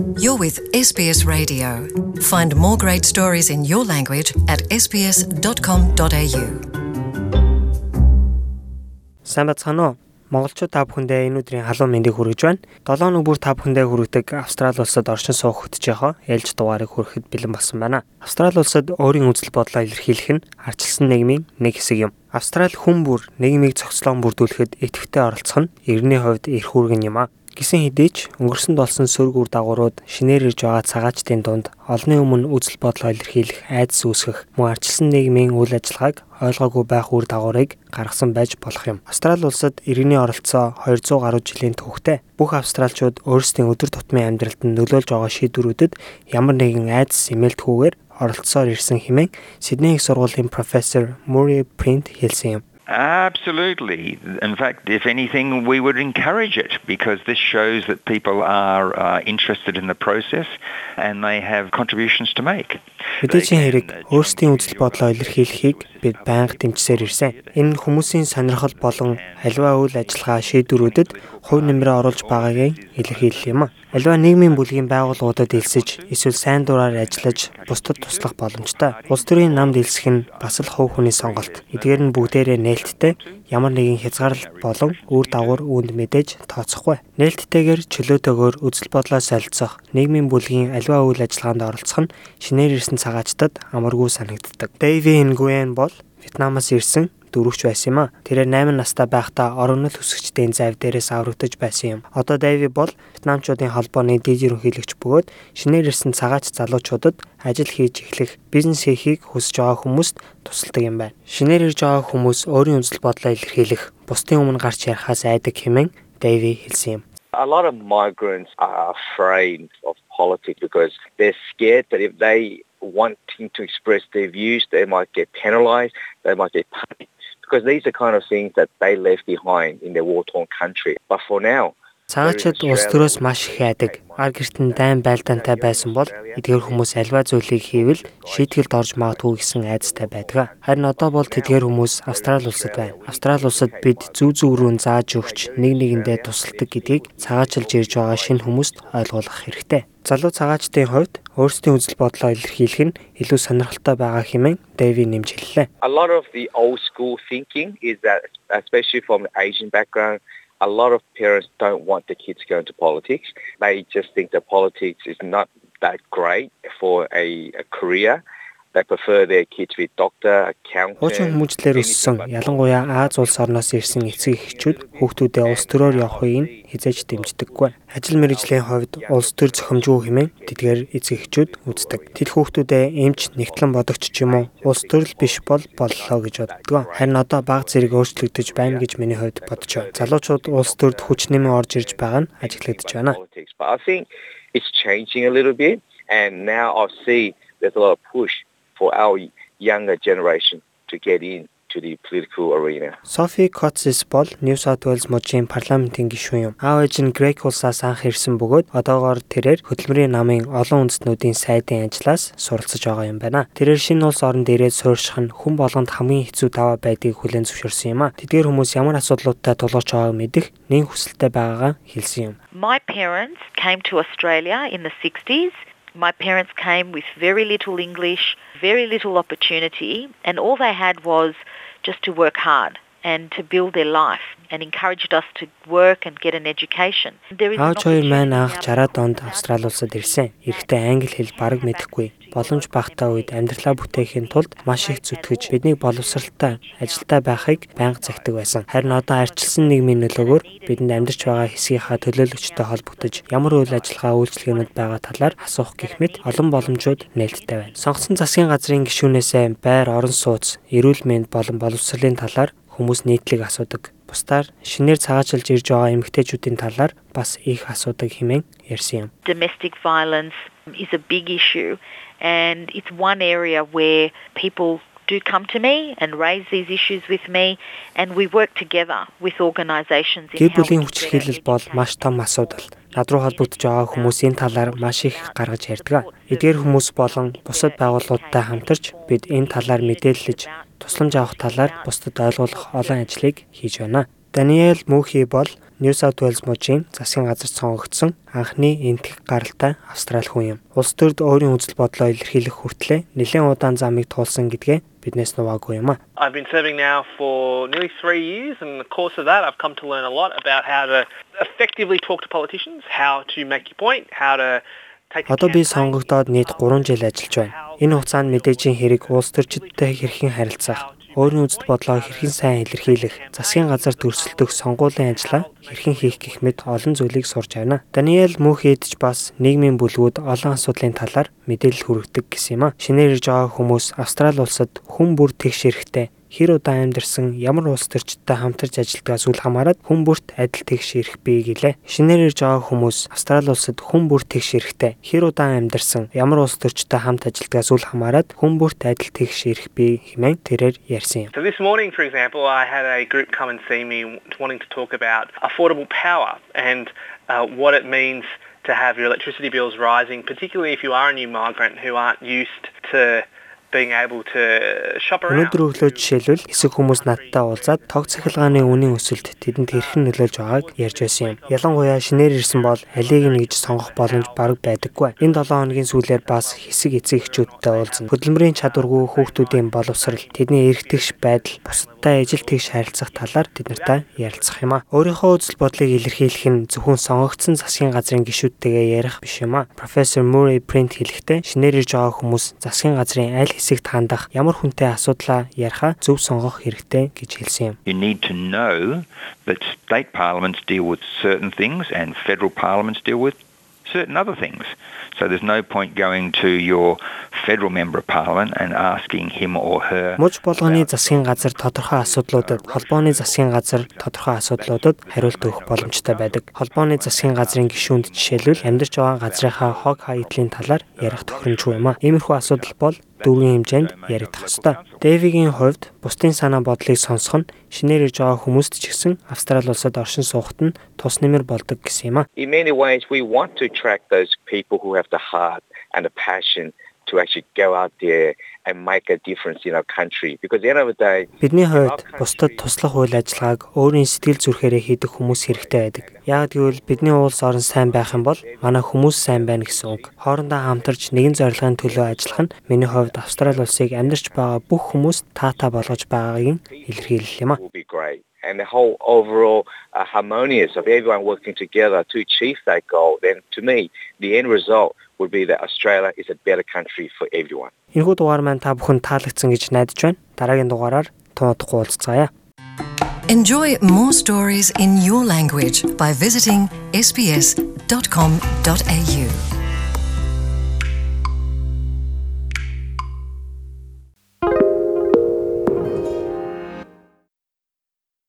You're with SBS Radio. Find more great stories in your language at sbs.com.au. Уу? Монголчууд та бүхэндээ энэ өдрийн халуун мэндийг хүргэж байна. 7 өнөг бүр та бүхэндээ хүргэдэг Австрали улсад оршин суух хөтж яхаа ээлж дугаарыг хүрэхэд бэлэн болсон байна. Австрали улсад өөрийн үзэл бодлоо илэрхийлэх нь арчилсан нийгмийн нэг хэсэг юм. Австрали хүн бүр нийгмийг цогцлон бүрдүүлэхэд идэвхтэй оролцох нь иргэний хувьд эрх үүргэн юм а. Гисэн хэдий ч өнгөрсөнд болсон сөрөг үр дагаврууд шинээр ирж байгаа цагаачдын дунд олонний өмнө үзэл бодлоо илэрхийлэх айдас үүсгэх мөн арчилсан нийгмийн үйл ажиллагааг ойлгоогүй байх үр дагаврыг гаргасан байж болох юм. Австрали улсад иргэний оролцоо 200 гаруй жилийн түүхтэй. Бүх австралчууд өөрсдийн өдөр тутмын амьдралд нөлөөлж байгаа шийдвэрүүдэд ямар нэгэн айдас эмээлтгүйгээр оролцсоор ирсэн хэмээн Сидней их сургуулийн профессор Murray Print хэлсэн юм. Absolutely. In fact, if anything, we would encourage it because this shows that people are uh, interested in the process and they have contributions to make. Мэдээжийн хэрэг өөрсдийн үзэл бодлоо илэрхийлэхийг бид байнга дэмжсээр ирсэн. Энэ хүмүүсийн сонирхол болон аливаа үйл ажиллагаа шийдвэрүүдэд хувь нэмрээ оруулж байгаагийн илэрхийлэл юм. Аливаа нийгмийн бүлгийн байгууллагуудад элсэж эсвэл сайн дураар ажиллаж бусдад туслах боломжтой. Улс төрийн намд элсэх нь бас л хувь хүний сонголт. Эдгээр нь бүгдээрээ нээлттэй ямар нэгэн хязгаарлалт болон үр дагавар үүнд мэдээж тооцохгүй. Нээлттэйгээр чөлөөтэйгээр үзэл бодлоо солилцох, нийгмийн бүлгийн аливаа үйл ажиллагаанд оролцох нь шинээр ирсэн цагаачтад амаргүй санагддаг. Дэйви Нгуен бол Вьетнамаас ирсэн дөрөвч байсан юм а. Тэрээр 8 настай байхдаа орон нутг өсгчдийн зав дээрээс аврагдаж байсан юм. Одоо Дэви бол Вьетнамчуудын холбооны дэд ерөнхийлөгч бөгөөд шинээр ирсэн цагаач залуучуудад ажил хийж эхлэх, бизнес хийхийг хүсэж байгаа хүмүүст тусалдаг юм байна. Шинээр ирж байгаа хүмүүс өөрийн үзэл бодлоо илэрхийлэх, бусдын өмнө гарч ярихаас айдаг хэмээн Дэви хэлсэн юм. A lot of migrants are afraid of politics because they're scared that if they wanting to express their views, they might get penalized, they might get punished. Because these are kind of things that they left behind in their war-torn country. But for now, Цагаачд улс төрөөс маш их яадаг. Ар гертэн дайн байлдаантай байсан бол эдгээр хүмүүс альва зүйлийг хийвэл шийдгэлд орж магадгүй гэсэн айдастай байдаг. Харин одоо бол тэдгээр хүмүүс Австрали улсад байна. Австрали улсад бид зүү зүү рүү зааж өгч нэг нэгэндээ тусалдаг гэдгийг цагаачилж ирж байгаа шинэ хүмүүст ойлгуулах хэрэгтэй. Залуу цагаачдын хувьд өөрсдийн үзэл бодлоо илэрхийлэх нь илүү сонирхолтой байгаа хэмээн Дэви нэмж хэллээ. A lot of the old school thinking is that especially from Asian background a lot of parents don't want their kids to go into politics. They just think that politics is not that great for a, a career. They prefer their kids to be doctor, accountant. Хуучин хүмүүжлэр өссөн ялангуяа Аз улс орноос ирсэн эцэг эхчүүд хүүхдүүдээ улс төрөөр явахыг хизээж дэмждэггүй. Ажил мэргэжлийн хувьд улс төр зохимжгүй хэмээн тэдгээр эцэг эхчүүд үздэг. Тэд хүүхдүүдээ эмч, нэгтлэн бодогч ч юм уу улс төрөл биш бол боллоо гэж боддог. Харин одоо баг зэрэг өөрчлөгдөж байна гэж миний хувьд бодож байна. Залуучууд улс төрд хүч нэмэн орж ирж байгаа нь ажиглагдж байна. It's changing a little bit and now I see there's a lot of push for our younger generation to get in to the political arena. Sophie Coates бол New South Wales мужийн парламентын гишүүн юм. Аав ээж нь Greg улсаас анх ирсэн бөгөөд одоогоор тэрээр хөдөлмөрийн намын олон үндэстнүүдийн сайдын ажлаас суралцж байгаа юм байна. Тэрээр шинэ улс орон дээрээ суурьших нь хүн болгонд хамгийн хэцүү даваа байдгийг хүлээн зөвшөөрсөн юм а. Тэдгээр хүмүүс ямар асуудлуудтай тулгарч байгааг мэдэх нэн хүсэлтэй байгаагаа хэлсэн юм. My parents came to Australia in the 60s My parents came with very little English, very little opportunity, and all they had was just to work hard and to build their life and encouraged us to work and get an education. Аавч хоёр маань анх 60-аад онд Австрали улсад ирсэн. Эрэхтэй англи хэл бараг мэдэхгүй. Боломж багтаа үед амьдралаа бүтээхийн тулд маш их зүтгэж бидний боловсралтай ажилдаа байхыг байнга цагтаг байсан. Харин одоо арчилсан нийгмийн нөлөөгөөр бидэнд амьдарч байгаа хэсгийнхаа төлөөлөгчтэй холбогдож ямар үйл ажиллагаа үйлчлэгэнүүд байгаа талаар асуух гэх мэт олон боломжууд нээлттэй байна. Сонгоцсон засгийн газрын гишүүнээсээ байр орон сууц, эрүүл мэнд болон боловсролын талаар хүмүүс нийтлэг асуудаг. Бусдаар шинээр цагаачилж ирж байгаа эмэгтэйчүүдийн талаар бас их асуудаг хэмээн ярьсан юм. Domestic violence is a big issue and it's one area where people do come to me and raise these issues with me and we work together with organisations in Гэр бүлийн хүчирхийлэл бол маш том асуудал. Над руу холбогдож байгаа хүмүүс энэ талаар маш их гаргаж ярьдаг. Эдгээр хүмүүс болон бусад байгууллагуудтай хамтарч бид энэ талаар мэдээлэлж тусламж авах талаар бусдад ойлгуулах олон ажлыг хийж байна. Даниэл Мухи бол New South Wales мужийн засгийн газар сонгогдсон анхны энтх гаралтай Австрали хүн юм. Улс төрд өөрийн үзэл бодлоо илэрхийлэх хүртлээр нэлээд удаан замыг туулсан гэдгээ биднээс нуваагүй юм а. I've been serving now for nearly 3 years and in the course of that I've come to learn a lot about how to effectively talk to politicians, how to make your point, how to Одоо би сонгогдоод нийт 3 жил ажиллаж байна. Энэ хугацаанд мэдээжийн хэрэг улс төрчидтэй хэрхэн харилцах, өөрийн үзэл бодлоо хэрхэн сайн илэрхийлэх, засгийн газар төрсөлдөх сонгуулийн ажлаа хэрхэн хийх гэх мэт олон зүйлийг сурч байна. Даниэл Мөхид ч бас нийгмийн бүлгүүд олон асуудлын талаар мэдээлэл хүргэдэг гэсэн юм а. Шинээр ирж байгаа хүмүүс Австрали улсад хүн бүр тэгш эрэхтэй хэр удаан амьдарсан ямар улс төрчтэй хамтарч ажилладгаас үл хамааран хүн бүрт адил тэгш ирэх бий гэлээ. Шинээр ирж байгаа хүмүүс Австрали улсад хүн бүр тэгш ирэхтэй хэр удаан амьдарсан ямар улс төрчтэй хамт ажилладгаас үл хамааран хүн бүрт адил тэгш ирэх бий хэмээн тэрээр ярьсан юм. So this morning for example I had a group come and see me wanting to talk about affordable power and uh, what it means to have your electricity bills rising, particularly if you are a new migrant who aren't used to being able to shop around. Өнөөдөр өглөө жишээлбэл хэсэг хүмүүс надтай уулзаад тог цахилгааны үнийн өсөлт тэдэнд хэрхэн нөлөөлж байгааг ярьж байсан юм. Ялангуяа шинээр ирсэн бол алийг нь гэж сонгох боломж бараг байдаггүй. Энэ 7 хоногийн сүүлээр бас хэсэг эцэг эхчүүдтэй уулзна. Хөдөлмөрийн чадваргүй хүүхдүүдийн боловсрал, тэдний эргэтгэж байдал, бусадтай ижил тэгш харилцах талаар тэднэртэй ярилцах юм а. Өөрийнхөө үзэл бодлыг илэрхийлэх нь зөвхөн сонгогдсон засгийн газрын гишүүдтэйгээ ярих биш юм а. Профессор Murray Print хэлэхдээ шинээр ирж байгаа хүмүүс засгийн газрын аль хэсэгт хандах ямар хүнтэй асуудлаа яриха зөв сонгох хэрэгтэй гэж хэлсэн юм. You need to know that state parliaments deal with certain things and federal parliaments deal with certain other things. So there's no point going to your federal member of parliament and asking him or her. Муж болгоны засгийн газар тодорхой асуудлуудад холбооны засгийн газар тодорхой асуудлуудад хариулт өгөх боломжтой байдаг. Холбооны засгийн газрын гишүүнд жишээлбэл амьдарч байгаа газрынхаа хог хаядлын талаар ярих тохиромжгүй юм а. Иймэрхүү асуудал бол дүүргийн хэмжээнд яригдах ёстой. Дэвигийн хувьд бусдын санаа бодлыг сонсох нь шинээр ирж байгаа хүмүүст ч гэсэн Австрали улсад оршин суухад нь тус нэмэр болдог гэсэн юм а. In many ways we want to attract those people who have the heart and the passion to actually go out there and make a difference in our country because the end of the day Бидний хувьд бусдад туслах үйл ажиллагааг өөрийн сэтгэл зүрхээрээ хийдэг хүмүүс хэрэгтэй байдаг. Яг гэвэл бидний улс орон сайн байх юм бол манай хүмүүс сайн байна гэсэн үг. Хоорондоо хамтарч нэгэн зорилгын төлөө ажиллах нь миний хувьд Австрали улсыг амьдарч байгаа бүх хүмүүст таатай болгож байгаагийн илэрхийлэл юм а. And the whole overall uh, harmonious of everyone working together to achieve that goal, then to me, the end result would be that Australia is a better country for everyone. Энэхүү дугаар маань та бүхэнд таалагдсан гэж найдаж байна. Дараагийн дугаараар тунадахгүй уулзцаая. Enjoy more stories in your language by visiting sbs.com.au.